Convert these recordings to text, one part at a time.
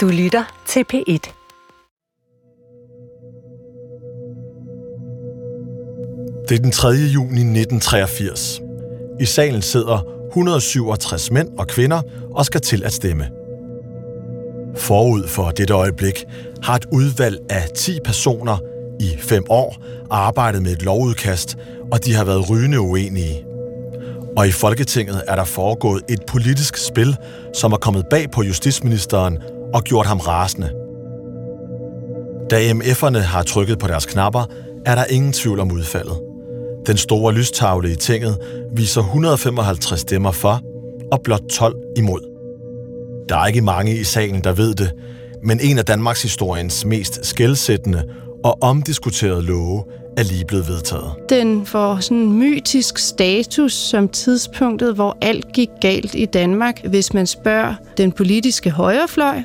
Du lytter til P1. Det er den 3. juni 1983. I salen sidder 167 mænd og kvinder og skal til at stemme. Forud for dette øjeblik har et udvalg af 10 personer i 5 år arbejdet med et lovudkast, og de har været rygende uenige. Og i Folketinget er der foregået et politisk spil, som er kommet bag på justitsministeren og gjort ham rasende. Da MF'erne har trykket på deres knapper, er der ingen tvivl om udfaldet. Den store lystavle i tinget viser 155 stemmer for og blot 12 imod. Der er ikke mange i salen, der ved det, men en af Danmarks historiens mest skældsættende og omdiskuterede love er lige blevet vedtaget. Den får sådan en mytisk status som tidspunktet, hvor alt gik galt i Danmark, hvis man spørger den politiske højrefløj,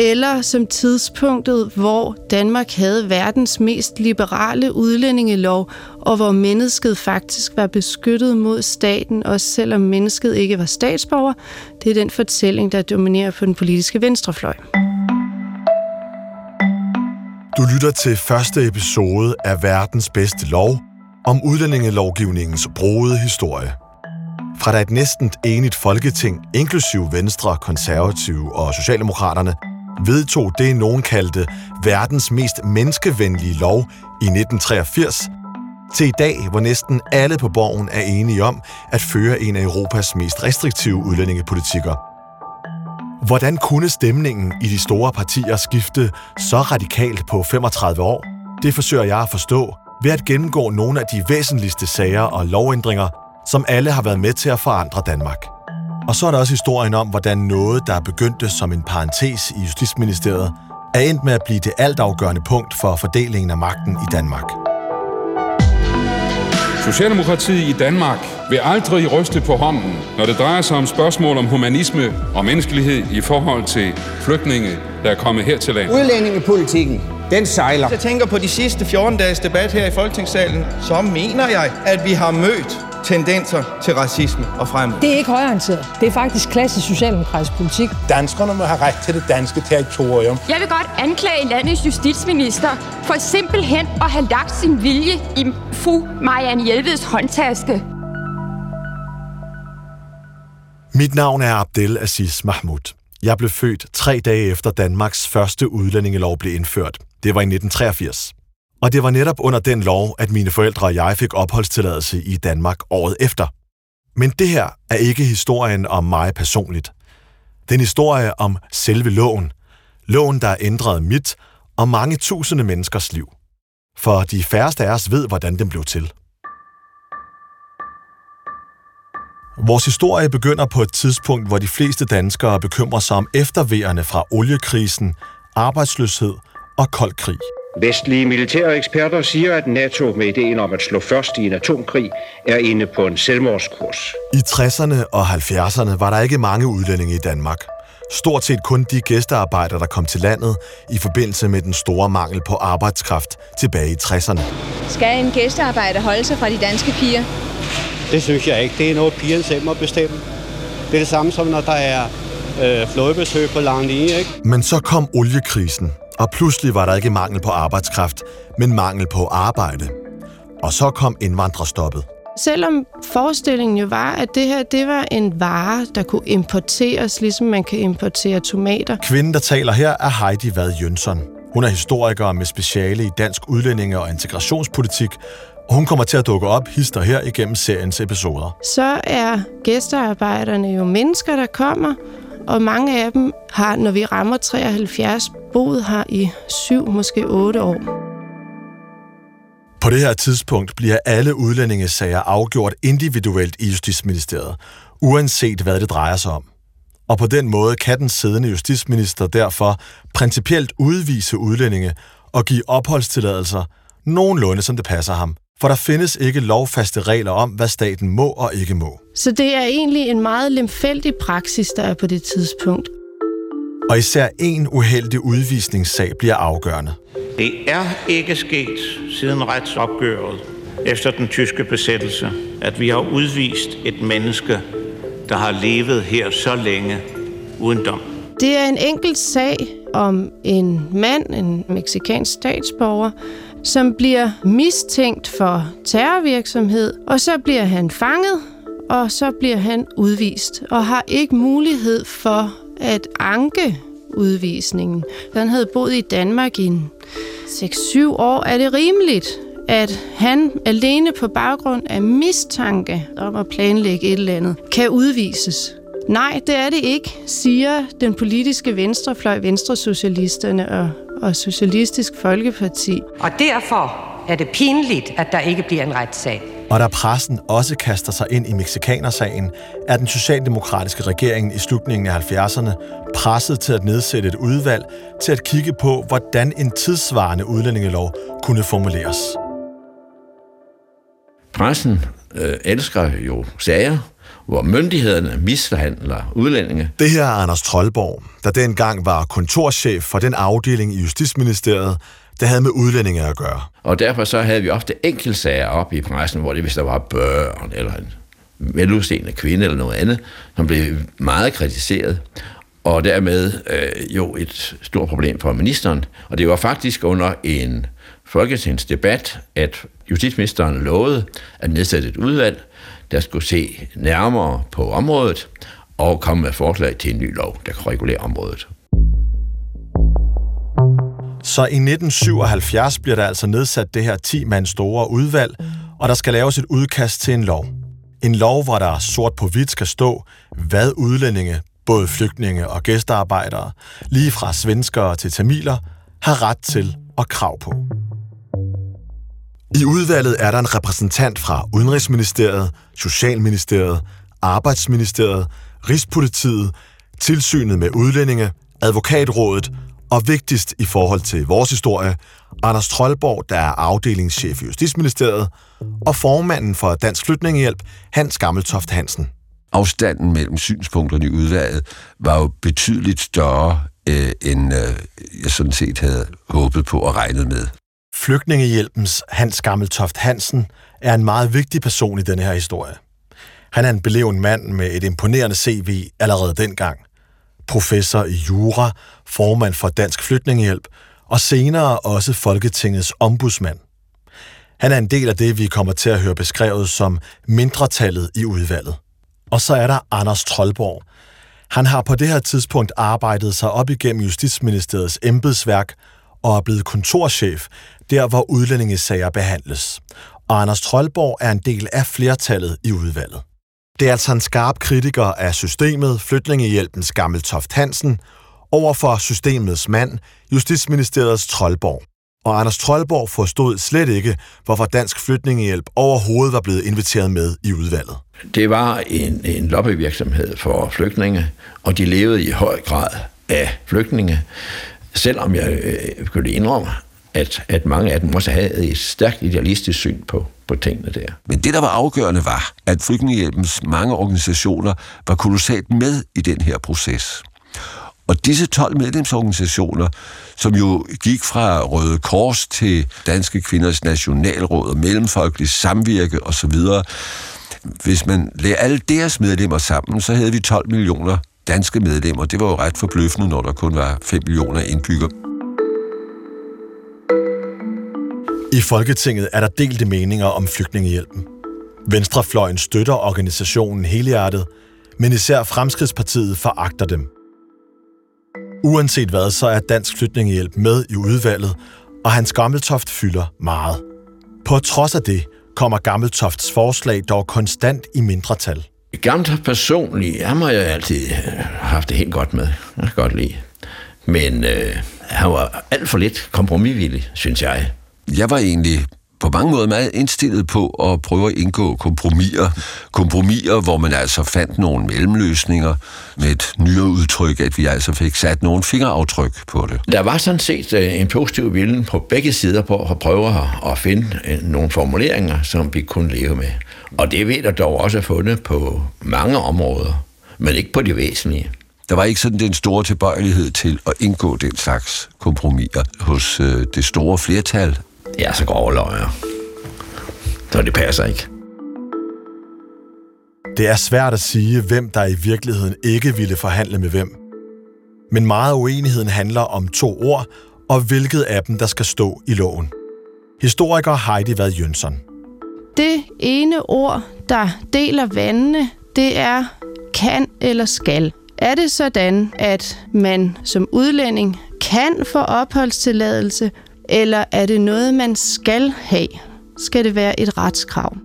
eller som tidspunktet, hvor Danmark havde verdens mest liberale udlændingelov, og hvor mennesket faktisk var beskyttet mod staten, også selvom mennesket ikke var statsborger. Det er den fortælling, der dominerer på den politiske venstrefløj. Du lytter til første episode af Verdens bedste lov om udlændingelovgivningens broede historie. Fra da et næsten enigt folketing, inklusiv Venstre, Konservative og Socialdemokraterne, vedtog det, nogen kaldte verdens mest menneskevenlige lov i 1983, til i dag, hvor næsten alle på borgen er enige om at føre en af Europas mest restriktive udlændingepolitikker. Hvordan kunne stemningen i de store partier skifte så radikalt på 35 år? Det forsøger jeg at forstå ved at gennemgå nogle af de væsentligste sager og lovændringer, som alle har været med til at forandre Danmark. Og så er der også historien om, hvordan noget, der begyndte som en parentes i Justitsministeriet, er endt med at blive det altafgørende punkt for fordelingen af magten i Danmark. Socialdemokratiet i Danmark vil aldrig ryste på hånden, når det drejer sig om spørgsmål om humanisme og menneskelighed i forhold til flygtninge, der er kommet her til landet. Udlændingepolitikken, den sejler. Jeg tænker på de sidste 14 dages debat her i Folketingssalen, så mener jeg, at vi har mødt tendenser til racisme og fremmed. Det er ikke højorienteret. Det er faktisk klassisk socialdemokratisk politik. Danskerne må have ret til det danske territorium. Jeg vil godt anklage landets justitsminister for simpelthen at have lagt sin vilje i fru Marianne Hjelveds håndtaske. Mit navn er Abdel Aziz Mahmoud. Jeg blev født tre dage efter Danmarks første udlændingelov blev indført. Det var i 1983. Og det var netop under den lov, at mine forældre og jeg fik opholdstilladelse i Danmark året efter. Men det her er ikke historien om mig personligt. Det er en historie om selve loven. Loven, der ændrede mit og mange tusinde menneskers liv. For de færreste af os ved, hvordan den blev til. Vores historie begynder på et tidspunkt, hvor de fleste danskere bekymrer sig om efterværende fra oliekrisen, arbejdsløshed og kold krig. Vestlige militære eksperter siger, at NATO med ideen om at slå først i en atomkrig er inde på en selvmordskurs. I 60'erne og 70'erne var der ikke mange udlændinge i Danmark. Stort set kun de gæstearbejdere, der kom til landet i forbindelse med den store mangel på arbejdskraft tilbage i 60'erne. Skal en gæstearbejder holde sig fra de danske piger? Det synes jeg ikke. Det er noget, pigerne selv må bestemme. Det er det samme som, når der er øh, flådebesøg på lang linje, ikke? Men så kom oliekrisen, og pludselig var der ikke mangel på arbejdskraft, men mangel på arbejde. Og så kom indvandrerstoppet. Selvom forestillingen jo var, at det her det var en vare, der kunne importeres, ligesom man kan importere tomater. Kvinden, der taler her, er Heidi Vad Jønsson. Hun er historiker med speciale i dansk udlændinge- og integrationspolitik, og hun kommer til at dukke op hister her igennem seriens episoder. Så er gæstearbejderne jo mennesker, der kommer, og mange af dem har, når vi rammer 73, boet her i syv, måske otte år. På det her tidspunkt bliver alle udlændingesager afgjort individuelt i Justitsministeriet, uanset hvad det drejer sig om. Og på den måde kan den siddende justitsminister derfor principielt udvise udlændinge og give opholdstilladelser nogenlunde som det passer ham. For der findes ikke lovfaste regler om, hvad staten må og ikke må. Så det er egentlig en meget lemfældig praksis, der er på det tidspunkt. Og især en uheldig udvisningssag bliver afgørende. Det er ikke sket siden retsopgøret efter den tyske besættelse, at vi har udvist et menneske, der har levet her så længe uden dom. Det er en enkelt sag om en mand, en meksikansk statsborger, som bliver mistænkt for terrorvirksomhed, og så bliver han fanget, og så bliver han udvist, og har ikke mulighed for at anke udvisningen. Han havde boet i Danmark i 6-7 år. Er det rimeligt, at han alene på baggrund af mistanke om at planlægge et eller andet, kan udvises? Nej, det er det ikke, siger den politiske venstrefløj, Venstresocialisterne og, og Socialistisk Folkeparti. Og derfor er det pinligt, at der ikke bliver en retssag. Og da pressen også kaster sig ind i Mexikanersagen, er den socialdemokratiske regering i slutningen af 70'erne presset til at nedsætte et udvalg til at kigge på, hvordan en tidsvarende udlændingelov kunne formuleres. Pressen øh, elsker jo sager, hvor myndighederne mishandler udlændinge. Det her er Anders Trollborg, der dengang var kontorchef for den afdeling i Justitsministeriet, der havde med udlændinge at gøre. Og derfor så havde vi ofte enkeltsager op i pressen, hvor det hvis der var børn, eller en veludseende kvinde, eller noget andet, som blev meget kritiseret, og dermed øh, jo et stort problem for ministeren. Og det var faktisk under en folketingsdebat, at justitsministeren lovede at nedsætte et udvalg, der skulle se nærmere på området og komme med forslag til en ny lov, der kan regulere området. Så i 1977 bliver der altså nedsat det her 10 mand store udvalg, og der skal laves et udkast til en lov. En lov, hvor der sort på hvidt skal stå, hvad udlændinge, både flygtninge og gæstearbejdere, lige fra svenskere til tamiler, har ret til og krav på. I udvalget er der en repræsentant fra Udenrigsministeriet, Socialministeriet, Arbejdsministeriet, Rigspolitiet, Tilsynet med udlændinge, Advokatrådet og vigtigst i forhold til vores historie, Anders Trollborg, der er afdelingschef i Justitsministeriet, og formanden for Dansk Flytningehjælp, Hans Gammeltoft Hansen. Afstanden mellem synspunkterne i udvalget var jo betydeligt større, øh, end øh, jeg sådan set havde håbet på og regnet med. Flygtningehjælpens Hans Gammeltoft Hansen er en meget vigtig person i denne her historie. Han er en beleven mand med et imponerende CV allerede dengang. Professor i jura, formand for Dansk Flygtningehjælp og senere også Folketingets ombudsmand. Han er en del af det, vi kommer til at høre beskrevet som mindretallet i udvalget. Og så er der Anders Trollborg. Han har på det her tidspunkt arbejdet sig op igennem Justitsministeriets embedsværk og er blevet kontorchef, der hvor udlændingesager behandles. Og Anders Trollborg er en del af flertallet i udvalget. Det er altså en skarp kritiker af systemet, Flytningehjælpens Gammeltoft Hansen, over for systemets mand, Justitsministeriets Trollborg. Og Anders Trollborg forstod slet ikke, hvorfor Dansk Flytningehjælp overhovedet var blevet inviteret med i udvalget. Det var en, en lobbyvirksomhed for flygtninge, og de levede i høj grad af flygtninge, selvom jeg øh, kunne indrømme, at, at mange af dem også havde et stærkt idealistisk syn på, på tingene der. Men det, der var afgørende, var, at Flygtningehjælpens mange organisationer var kolossalt med i den her proces. Og disse 12 medlemsorganisationer, som jo gik fra Røde Kors til Danske Kvinders Nationalråd og Mellemfolkelig Samvirke osv., hvis man lagde alle deres medlemmer sammen, så havde vi 12 millioner danske medlemmer. Det var jo ret forbløffende, når der kun var 5 millioner indbyggere. I Folketinget er der delte meninger om flygtningehjælpen. Venstrefløjen støtter organisationen helhjertet, men især Fremskridspartiet foragter dem. Uanset hvad, så er Dansk Flygtningehjælp med i udvalget, og hans Gammeltoft fylder meget. På trods af det kommer Gammeltofts forslag dog konstant i mindretal. Gammeltoft personligt, ham har jeg altid øh, haft det helt godt med. Jeg kan godt lide. Men øh, han var alt for lidt kompromisvillig, synes jeg. Jeg var egentlig på mange måder meget indstillet på at prøve at indgå kompromiser. Kompromiser, hvor man altså fandt nogle mellemløsninger med et nyere udtryk, at vi altså fik sat nogle fingeraftryk på det. Der var sådan set øh, en positiv vilje på begge sider på at prøve at finde øh, nogle formuleringer, som vi kunne leve med. Og det ved der dog også fundet på mange områder, men ikke på de væsentlige. Der var ikke sådan den store tilbøjelighed til at indgå den slags kompromiser hos øh, det store flertal det er så grove løjer. Så det passer ikke. Det er svært at sige, hvem der i virkeligheden ikke ville forhandle med hvem. Men meget af uenigheden handler om to ord, og hvilket af dem, der skal stå i loven. Historiker Heidi Vad Jønsson. Det ene ord, der deler vandene, det er kan eller skal. Er det sådan, at man som udlænding kan få opholdstilladelse, eller er det noget, man skal have? Skal det være et retskrav?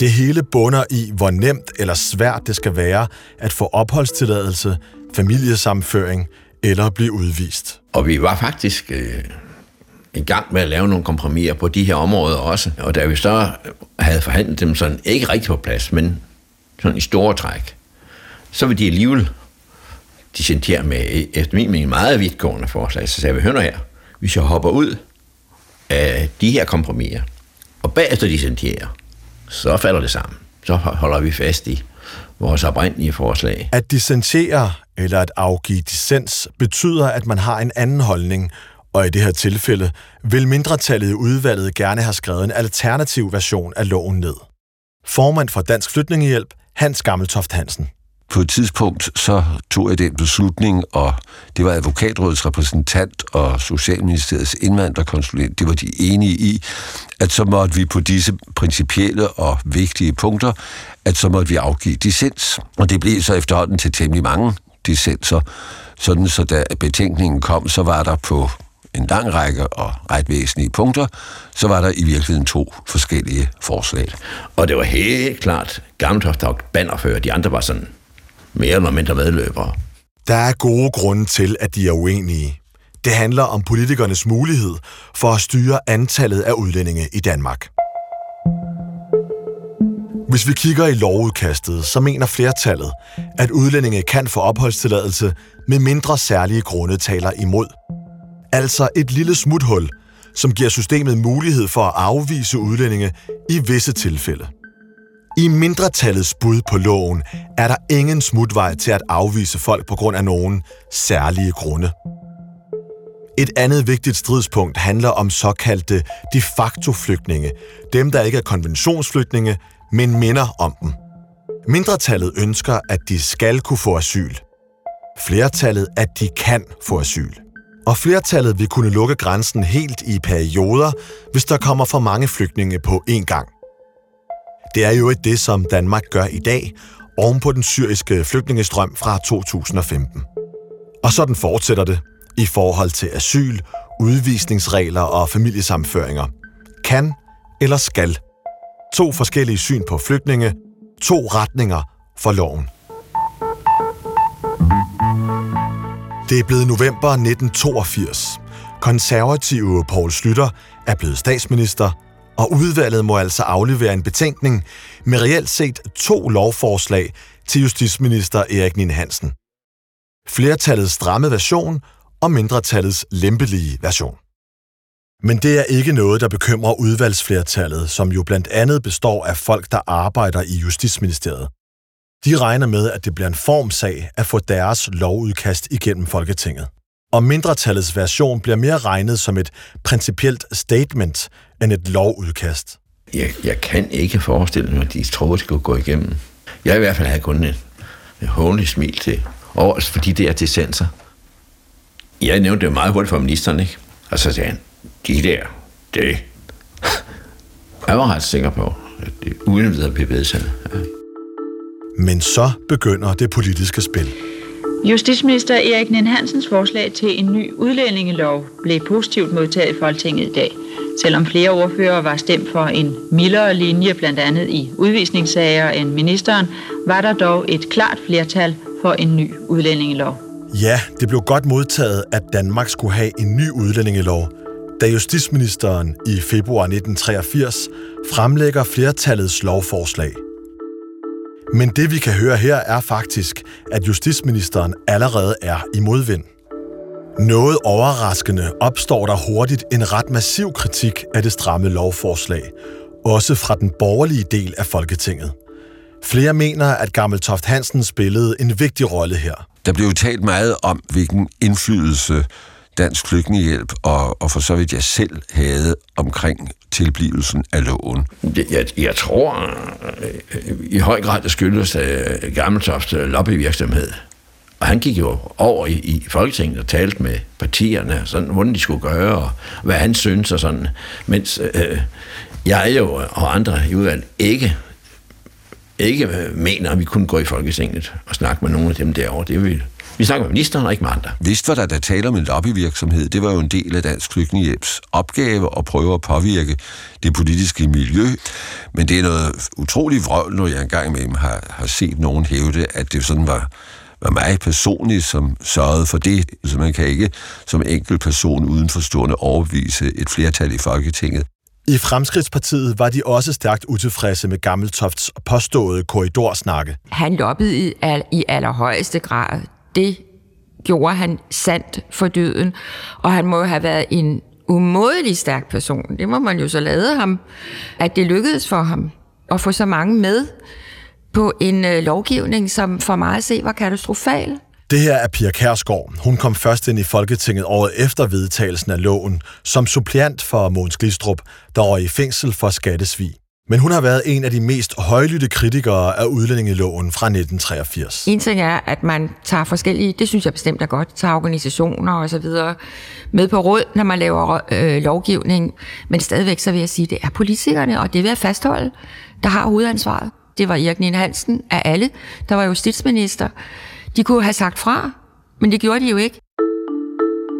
Det hele bunder i, hvor nemt eller svært det skal være at få opholdstilladelse, familiesamføring eller blive udvist. Og vi var faktisk øh, i gang med at lave nogle kompromiser på de her områder også. Og da vi så havde forhandlet dem sådan, ikke rigtig på plads, men sådan i store træk, så vil de alligevel dissentere med, efter min mening, meget vidtgående forslag. Så sagde vi, hør her, hvis jeg hopper ud af de her kompromiser, og bagefter dissenterer, så falder det sammen. Så holder vi fast i vores oprindelige forslag. At dissentere eller at afgive dissens betyder, at man har en anden holdning, og i det her tilfælde vil mindretallet i udvalget gerne have skrevet en alternativ version af loven ned. Formand for Dansk Flytningehjælp, Hans Gammeltoft Hansen på et tidspunkt så tog jeg den beslutning, og det var advokatrådets repræsentant og Socialministeriets indvandrerkonsulent, det var de enige i, at så måtte vi på disse principielle og vigtige punkter, at så måtte vi afgive dissens. Og det blev så efterhånden til temmelig mange dissenser, sådan så da betænkningen kom, så var der på en lang række og ret væsentlige punkter, så var der i virkeligheden to forskellige forslag. Og det var helt klart Gammeltoft, der bannerfører, de andre var sådan mere eller mindre medløbere. Der er gode grunde til, at de er uenige. Det handler om politikernes mulighed for at styre antallet af udlændinge i Danmark. Hvis vi kigger i lovudkastet, så mener flertallet, at udlændinge kan få opholdstilladelse med mindre særlige grunde taler imod. Altså et lille smuthul, som giver systemet mulighed for at afvise udlændinge i visse tilfælde. I mindretallets bud på loven er der ingen smutvej til at afvise folk på grund af nogen særlige grunde. Et andet vigtigt stridspunkt handler om såkaldte de facto flygtninge, dem der ikke er konventionsflygtninge, men minder om dem. Mindretallet ønsker, at de skal kunne få asyl. Flertallet, at de kan få asyl. Og flertallet vil kunne lukke grænsen helt i perioder, hvis der kommer for mange flygtninge på én gang. Det er jo et det, som Danmark gør i dag, oven på den syriske flygtningestrøm fra 2015. Og sådan fortsætter det i forhold til asyl, udvisningsregler og familiesamføringer. Kan eller skal. To forskellige syn på flygtninge, to retninger for loven. Det er blevet november 1982. Konservative Poul Slytter er blevet statsminister, og udvalget må altså aflevere en betænkning med reelt set to lovforslag til justitsminister Erik Nien Hansen. Flertallets stramme version og mindretallets lempelige version. Men det er ikke noget, der bekymrer udvalgsflertallet, som jo blandt andet består af folk, der arbejder i Justitsministeriet. De regner med, at det bliver en formsag at få deres lovudkast igennem Folketinget og mindretallets version bliver mere regnet som et principielt statement end et lovudkast. Jeg, jeg kan ikke forestille mig, at de troede, skulle gå igennem. Jeg i hvert fald havde kun et, et håndelig smil til over, fordi det er til sensor. Jeg nævnte det meget hurtigt for ministeren, ikke? Og så sagde han, de der, det... Jeg var ret sikker på, at det uden videre blev vedtaget. Ja. Men så begynder det politiske spil. Justitsminister Erik Nien Hansens forslag til en ny udlændingelov blev positivt modtaget i Folketinget i dag. Selvom flere ordfører var stemt for en mildere linje, blandt andet i udvisningssager end ministeren, var der dog et klart flertal for en ny udlændingelov. Ja, det blev godt modtaget, at Danmark skulle have en ny udlændingelov, da justitsministeren i februar 1983 fremlægger flertallets lovforslag – men det vi kan høre her er faktisk, at justitsministeren allerede er i modvind. Noget overraskende opstår der hurtigt en ret massiv kritik af det stramme lovforslag, også fra den borgerlige del af Folketinget. Flere mener, at Gammeltoft Hansen spillede en vigtig rolle her. Der blev talt meget om, hvilken indflydelse Dansk Flygtningehjælp og, og for så vidt jeg selv havde omkring tilblivelsen af loven? Jeg, jeg tror øh, i høj grad, det skyldes øh, uh, Gammeltofts øh, lobbyvirksomhed. Og han gik jo over i, i Folketinget og talte med partierne, sådan, hvordan de skulle gøre, og hvad han synes og sådan. Mens øh, jeg jo og andre i udvalget ikke, ikke mener, at vi kunne gå i Folketinget og snakke med nogle af dem derovre. Det ville vi snakker med ministeren og ikke med andre. Vist var der da tale om en lobbyvirksomhed. Det var jo en del af Dansk Flygtningehjælps opgave at prøve at påvirke det politiske miljø. Men det er noget utroligt vrøvl, når jeg engang imellem har, har set nogen hævde, at det sådan var, var mig personligt, som sørgede for det. Så man kan ikke som enkelt person uden forstående overbevise et flertal i Folketinget. I Fremskridtspartiet var de også stærkt utilfredse med Gammeltofts påståede korridorsnakke. Han lobbyede i, al, i allerhøjeste grad det gjorde han sandt for døden. Og han må jo have været en umådelig stærk person. Det må man jo så lade ham, at det lykkedes for ham at få så mange med på en øh, lovgivning, som for mig at se var katastrofal. Det her er Pia Kærsgaard. Hun kom først ind i Folketinget året efter vedtagelsen af loven, som suppleant for Måns Glistrup, der var i fængsel for skattesvig. Men hun har været en af de mest højlytte kritikere af udlændingeloven fra 1983. En ting er, at man tager forskellige, det synes jeg bestemt er godt, tager organisationer og så videre med på råd, når man laver øh, lovgivning. Men stadigvæk så vil jeg sige, at det er politikerne, og det vil jeg fastholde, der har hovedansvaret. Det var Erik Nina Hansen af alle, der var justitsminister. De kunne have sagt fra, men det gjorde de jo ikke.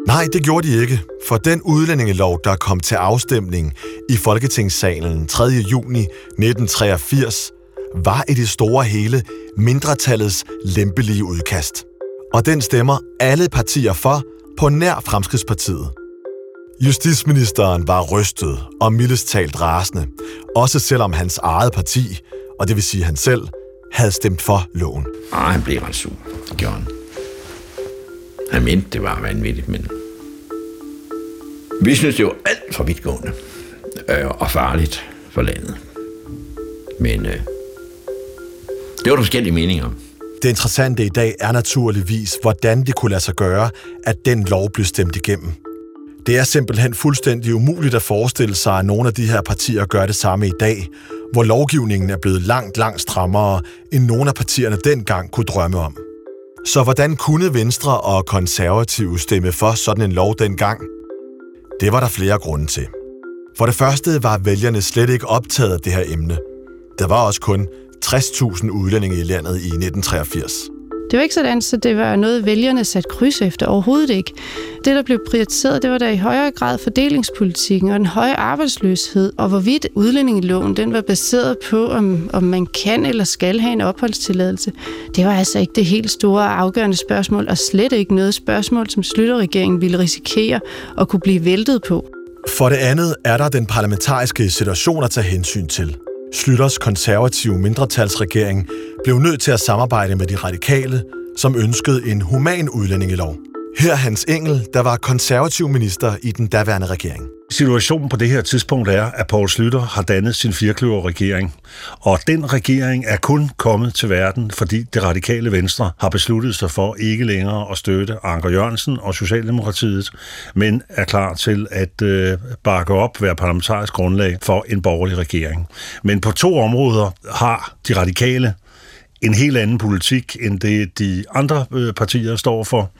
Nej, det gjorde de ikke, for den udlændingelov, der kom til afstemning i Folketingssalen 3. juni 1983, var i det store hele mindretallets lempelige udkast. Og den stemmer alle partier for på nær Fremskridspartiet. Justitsministeren var rystet og mildest talt rasende, også selvom hans eget parti, og det vil sige han selv, havde stemt for loven. Nej, han blev ret sur. Det gjorde han. Han mente, det var vanvittigt, men vi synes, det var alt for vidtgående øh, og farligt for landet. Men øh, det var der forskellige meninger Det interessante i dag er naturligvis, hvordan det kunne lade sig gøre, at den lov blev stemt igennem. Det er simpelthen fuldstændig umuligt at forestille sig, at nogle af de her partier gør det samme i dag, hvor lovgivningen er blevet langt, langt strammere, end nogle af partierne dengang kunne drømme om. Så hvordan kunne Venstre og Konservative stemme for sådan en lov dengang? Det var der flere grunde til. For det første var vælgerne slet ikke optaget af det her emne. Der var også kun 60.000 udlændinge i landet i 1983. Det var ikke sådan, så det var noget, vælgerne satte kryds efter. Overhovedet ikke. Det, der blev prioriteret, det var der i højere grad fordelingspolitikken og den høje arbejdsløshed, og hvorvidt udlændingeloven den var baseret på, om, om man kan eller skal have en opholdstilladelse. Det var altså ikke det helt store afgørende spørgsmål, og slet ikke noget spørgsmål, som Slytterregeringen ville risikere at kunne blive væltet på. For det andet er der den parlamentariske situation at tage hensyn til. Slytters konservative mindretalsregering blev nødt til at samarbejde med de radikale, som ønskede en human udlændingelov. Her Hans Engel, der var konservativ minister i den daværende regering. Situationen på det her tidspunkt er, at Poul Slytter har dannet sin firkløver regering. Og den regering er kun kommet til verden, fordi det radikale venstre har besluttet sig for ikke længere at støtte Anker Jørgensen og Socialdemokratiet, men er klar til at øh, bakke op, være parlamentarisk grundlag for en borgerlig regering. Men på to områder har de radikale en helt anden politik, end det de andre øh, partier står for.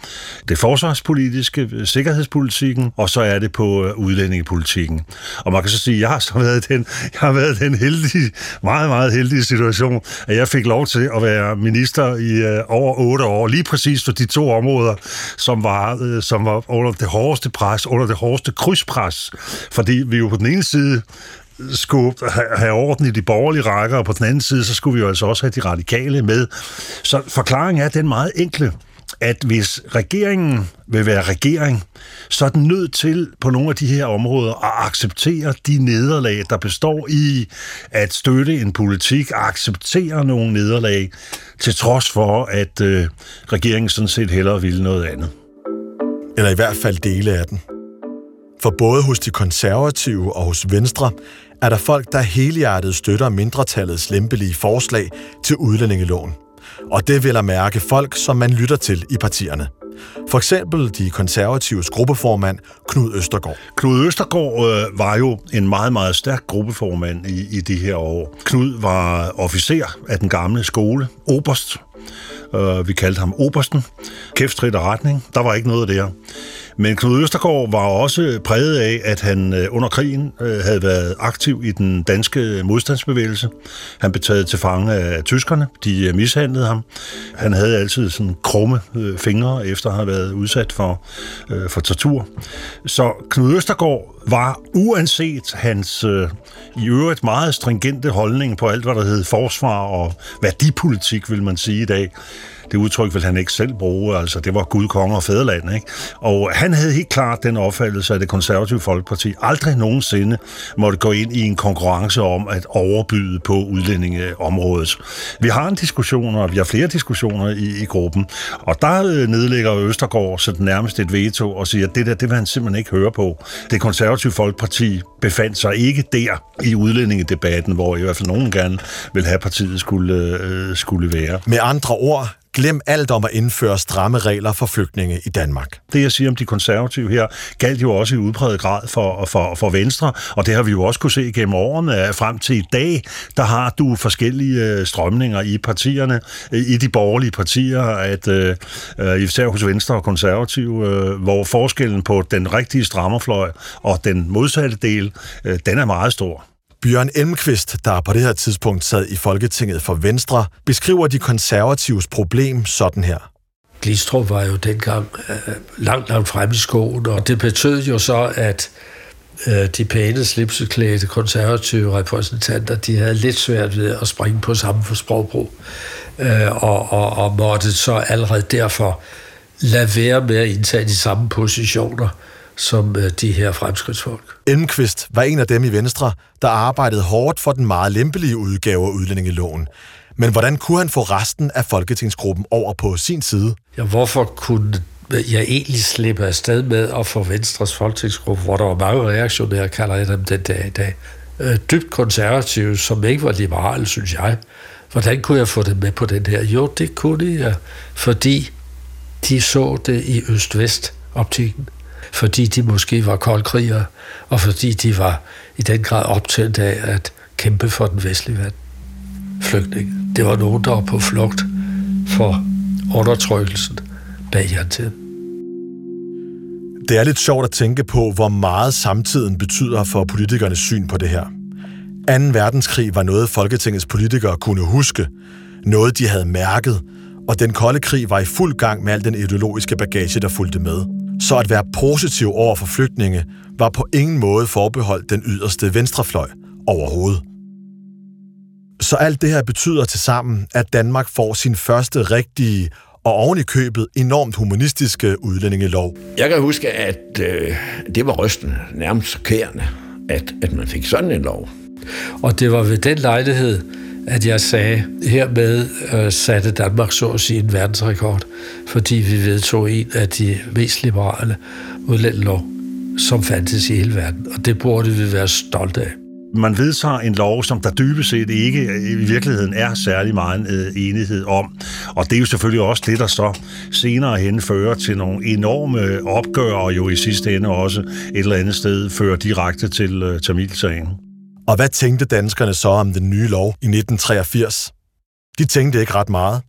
Det forsvarspolitiske, øh, sikkerhedspolitikken, og så er det på øh, udlændingepolitikken. Og man kan så sige, at jeg har så været den, jeg har været den heldige, meget, meget heldige situation, at jeg fik lov til at være minister i over otte år, lige præcis for de to områder, som var, som var under det hårdeste pres, under det hårdeste krydspres. Fordi vi jo på den ene side skulle have orden i de borgerlige rækker, og på den anden side, så skulle vi jo altså også have de radikale med. Så forklaringen er den meget enkle, at hvis regeringen vil være regering, så er den nødt til på nogle af de her områder at acceptere de nederlag, der består i at støtte en politik, acceptere nogle nederlag, til trods for, at øh, regeringen sådan set hellere ville noget andet. Eller i hvert fald dele af den. For både hos de konservative og hos Venstre er der folk, der helhjertet støtter mindretallets lempelige forslag til udlændingeloven. Og det vil at mærke folk, som man lytter til i partierne. For eksempel de konservatives gruppeformand Knud Østergaard. Knud Østergaard øh, var jo en meget, meget stærk gruppeformand i, i de her år. Knud var officer af den gamle skole, Oberst, Øh, vi kaldte ham Obersten. Kæftrit og retning. Der var ikke noget der. Men Knud Østergaard var også præget af, at han øh, under krigen øh, havde været aktiv i den danske modstandsbevægelse. Han blev taget til fange af tyskerne. De øh, mishandlede ham. Han havde altid sådan krumme fingre, efter at have været udsat for, for tortur. Så Knud Østergaard var, uanset hans øh, i øvrigt meget stringente holdning på alt, hvad der hed forsvar og værdipolitik, vil man sige i dag, det udtryk vil han ikke selv bruge, altså det var Gud, konge og fædreland. Ikke? Og han havde helt klart den opfattelse, at det konservative folkeparti aldrig nogensinde måtte gå ind i en konkurrence om at overbyde på udlændingeområdet. Vi har en diskussion, og vi har flere diskussioner i, i gruppen, og der øh, nedlægger Østergaard så nærmest et veto og siger, at det der, det vil han simpelthen ikke høre på. Det konservative folkeparti befandt sig ikke der i udlændingedebatten, hvor i hvert fald nogen gerne vil have partiet skulle, øh, øh skulle være. Med andre ord, Glem alt om at indføre stramme regler for flygtninge i Danmark. Det, jeg siger om de konservative her, galt jo også i udpræget grad for, for, for Venstre, og det har vi jo også kunne se gennem årene. Frem til i dag, der har du forskellige øh, strømninger i partierne, øh, i de borgerlige partier, at øh, øh, især hos Venstre og konservative, øh, hvor forskellen på den rigtige strammerfløj og den modsatte del, øh, den er meget stor. Bjørn Elmqvist, der på det her tidspunkt sad i Folketinget for Venstre, beskriver de konservatives problem sådan her. Glistrup var jo dengang øh, langt, langt frem i skoen, og det betød jo så, at øh, de pæne slipseklædte konservative repræsentanter, de havde lidt svært ved at springe på samme for sprogbrug, øh, og, og, og måtte så allerede derfor lade være med at indtage de samme positioner som øh, de her fremskridtsfolk. Elmqvist var en af dem i Venstre, der arbejdede hårdt for den meget lempelige udgave af udlændingeloven. Men hvordan kunne han få resten af folketingsgruppen over på sin side? Ja, hvorfor kunne jeg egentlig slippe afsted med at få Venstres folketingsgruppe, hvor der var mange reaktionære, kalder jeg dem den dag i dag, øh, dybt konservative, som ikke var liberale, synes jeg. Hvordan kunne jeg få dem med på den her? Jo, det kunne jeg, fordi de så det i øst-vest-optikken fordi de måske var koldkrigere, og fordi de var i den grad optændt af at kæmpe for den vestlige verden. Flygtninge. Det var nogen, der var på flugt for undertrykkelsen bag jerntiden. Det er lidt sjovt at tænke på, hvor meget samtiden betyder for politikernes syn på det her. 2. verdenskrig var noget, Folketingets politikere kunne huske, noget de havde mærket, og den kolde krig var i fuld gang med al den ideologiske bagage, der fulgte med så at være positiv over for flygtninge var på ingen måde forbeholdt den yderste venstrefløj overhovedet. Så alt det her betyder til sammen, at Danmark får sin første rigtige og oven i købet enormt humanistiske udlændingelov. Jeg kan huske, at øh, det var rystende, nærmest chokerende, at, at man fik sådan en lov. Og det var ved den lejlighed, at jeg sagde, hermed øh, satte Danmark så at sige en verdensrekord, fordi vi vedtog en af de mest liberale udlændinglov, som fandtes i hele verden. Og det burde vi være stolte af. Man vedtager en lov, som der dybest set ikke øh, i virkeligheden er særlig meget øh, enighed om. Og det er jo selvfølgelig også det, der så senere hen fører til nogle enorme øh, opgør, og jo i sidste ende også et eller andet sted fører direkte til øh, Tamilsagen. Og hvad tænkte danskerne så om den nye lov i 1983? De tænkte ikke ret meget.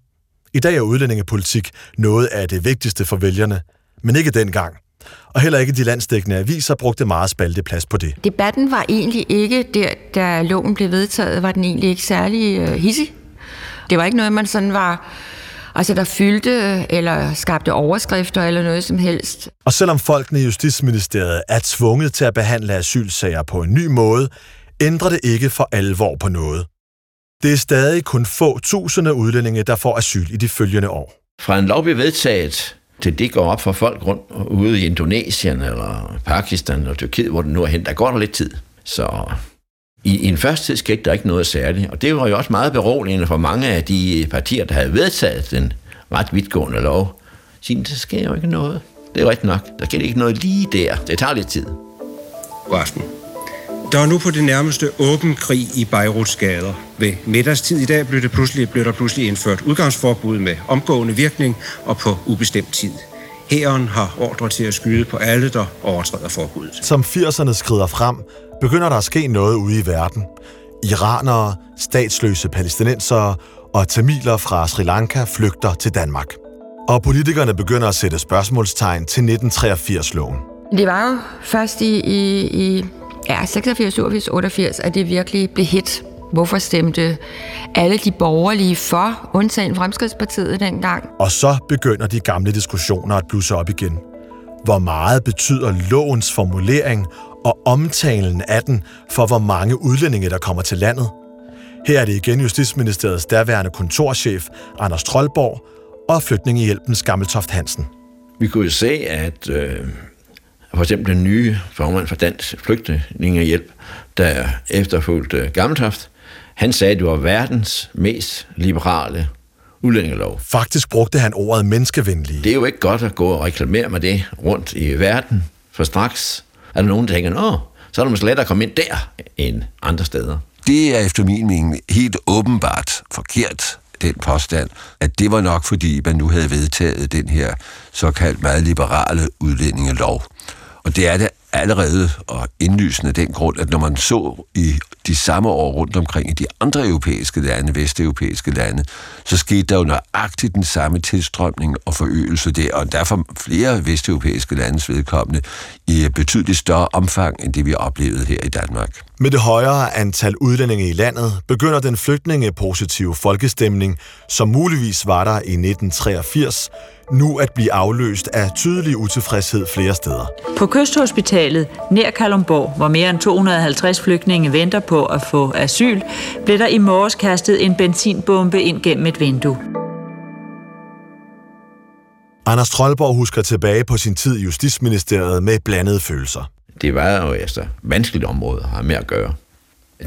I dag er udlændingepolitik noget af det vigtigste for vælgerne, men ikke dengang. Og heller ikke de landsdækkende aviser brugte meget spalteplads på det. Debatten var egentlig ikke, der, da loven blev vedtaget, var den egentlig ikke særlig uh, hissig. Det var ikke noget, man sådan var altså der fyldte eller skabte overskrifter eller noget som helst. Og selvom folkene i Justitsministeriet er tvunget til at behandle asylsager på en ny måde, ændrer det ikke for alvor på noget. Det er stadig kun få tusinde udlændinge, der får asyl i de følgende år. Fra en lov bliver vedtaget, til det går op for folk rundt ude i Indonesien eller Pakistan og Tyrkiet, hvor den nu er hen, der går der lidt tid. Så i, i en første tid skete der ikke noget særligt, og det var jo også meget beroligende for mange af de partier, der havde vedtaget den ret vidtgående lov. Sige, der sker jo ikke noget. Det er rigtigt nok. Der sker ikke noget lige der. Det tager lidt tid. God aften. Der er nu på det nærmeste åben krig i Beiruts gader. Ved middagstid i dag blev, det pludselig, blev der pludselig indført udgangsforbud med omgående virkning og på ubestemt tid. Hæren har ordre til at skyde på alle, der overtræder forbuddet. Som 80'erne skrider frem, begynder der at ske noget ude i verden. iranere, statsløse palæstinensere og tamiler fra Sri Lanka flygter til Danmark. Og politikerne begynder at sætte spørgsmålstegn til 1983-loven. Det var jo først i, i, i ja, 86, 87, 88, at det virkelig blev hit. Hvorfor stemte alle de borgerlige for, undtagen Fremskridspartiet dengang? Og så begynder de gamle diskussioner at blusse op igen. Hvor meget betyder lovens formulering og omtalen af den for, hvor mange udlændinge, der kommer til landet? Her er det igen Justitsministeriets daværende kontorchef, Anders Trollborg, og flygtningehjælpens Gammeltoft Hansen. Vi kunne jo se, at øh, for eksempel den nye formand for Dansk Flygtningehjælp, der efterfulgte Gammeltoft, han sagde, at det var verdens mest liberale udlændingelov. Faktisk brugte han ordet menneskevenlige. Det er jo ikke godt at gå og reklamere med det rundt i verden, for straks er der nogen, der tænker, åh, så er det måske lettere at komme ind der end andre steder. Det er efter min mening helt åbenbart forkert, den påstand, at det var nok fordi, man nu havde vedtaget den her såkaldt meget liberale udlændingelov. Og det er det allerede og indlysende den grund, at når man så i de samme år rundt omkring i de andre europæiske lande, vesteuropæiske lande, så skete der jo nøjagtigt den samme tilstrømning og forøgelse der, og derfor flere vesteuropæiske landes vedkommende i betydeligt større omfang, end det vi oplevede her i Danmark. Med det højere antal udlændinge i landet begynder den flygtningepositive folkestemning, som muligvis var der i 1983, nu at blive afløst af tydelig utilfredshed flere steder. På Kysthospitalet nær Kalumborg, hvor mere end 250 flygtninge venter på at få asyl, blev der i morges kastet en benzinbombe ind gennem et vindue. Anders Trollborg husker tilbage på sin tid i Justitsministeriet med blandede følelser. Det var jo altså vanskeligt område at have med at gøre.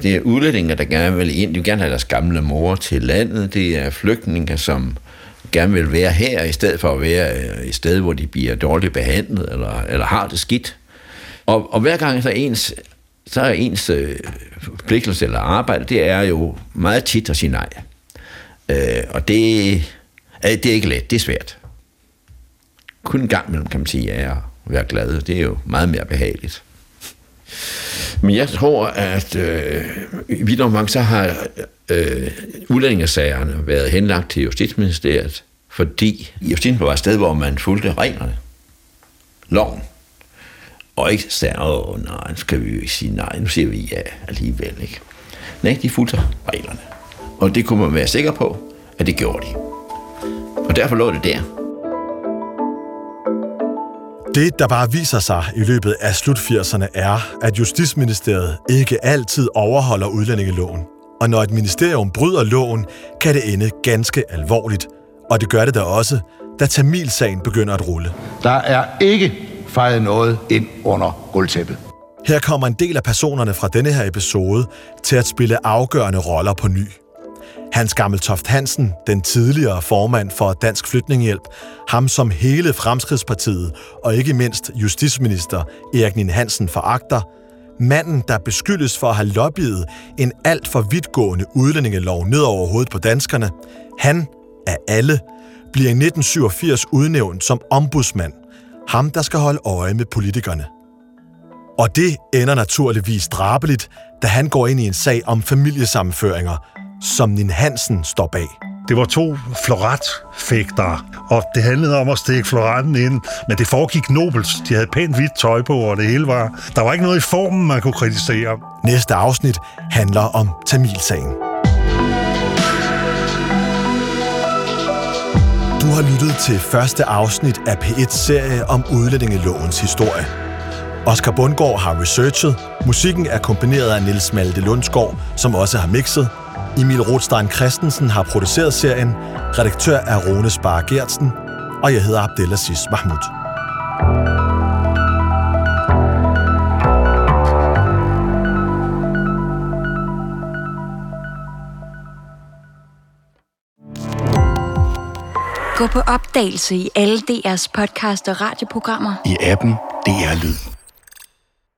Det er udlændinge, der gerne vil ind. De vil gerne have deres gamle mor til landet. Det er flygtninge, som gerne vil være her, i stedet for at være øh, et sted, hvor de bliver dårligt behandlet, eller, eller har det skidt. Og, og hver gang så ens, så er ens øh, forpligtelse eller arbejde, det er jo meget tit at sige nej. Øh, og det, øh, det er ikke let, det er svært. Kun en gang imellem kan man sige ja og være glad. Det er jo meget mere behageligt. Men jeg tror, at øh, i vidt omfang, så har øh, udlændingesagerne været henlagt til Justitsministeriet, fordi Justitsministeriet var et sted, hvor man fulgte reglerne. Loven. Og ikke sagde, åh nej, skal vi jo ikke sige nej, nu siger vi ja alligevel, ikke? Nej, de fulgte reglerne. Og det kunne man være sikker på, at det gjorde de. Og derfor lå det der. Det, der bare viser sig i løbet af slut 80'erne, er, at Justitsministeriet ikke altid overholder udlændingeloven. Og når et ministerium bryder loven, kan det ende ganske alvorligt. Og det gør det da også, da Tamilsagen begynder at rulle. Der er ikke fejret noget ind under gulvtæppet. Her kommer en del af personerne fra denne her episode til at spille afgørende roller på ny. Hans Gammeltoft Hansen, den tidligere formand for Dansk Flytninghjælp, ham som hele Fremskridspartiet og ikke mindst justitsminister Erik Nien Hansen foragter, manden, der beskyldes for at have lobbyet en alt for vidtgående udlændingelov ned over hovedet på danskerne, han af alle bliver i 1987 udnævnt som ombudsmand, ham der skal holde øje med politikerne. Og det ender naturligvis drabeligt, da han går ind i en sag om familiesammenføringer, som Nin Hansen står bag. Det var to floratfægtere, og det handlede om at stikke floraten ind, men det foregik nobelt. De havde pænt hvidt tøj på, og det hele var... Der var ikke noget i formen, man kunne kritisere. Næste afsnit handler om Tamilsagen. Du har lyttet til første afsnit af P1-serie om udlændingelovens historie. Oscar Bundgaard har researchet, musikken er kombineret af Nils Malte Lundsgaard, som også har mixet, Emil Rothstein Christensen har produceret serien, redaktør er Rune Spar Gertsen, og jeg hedder Abdelaziz Mahmoud. Gå på opdagelse i alle DR's podcast og radioprogrammer. I appen DR Lyd.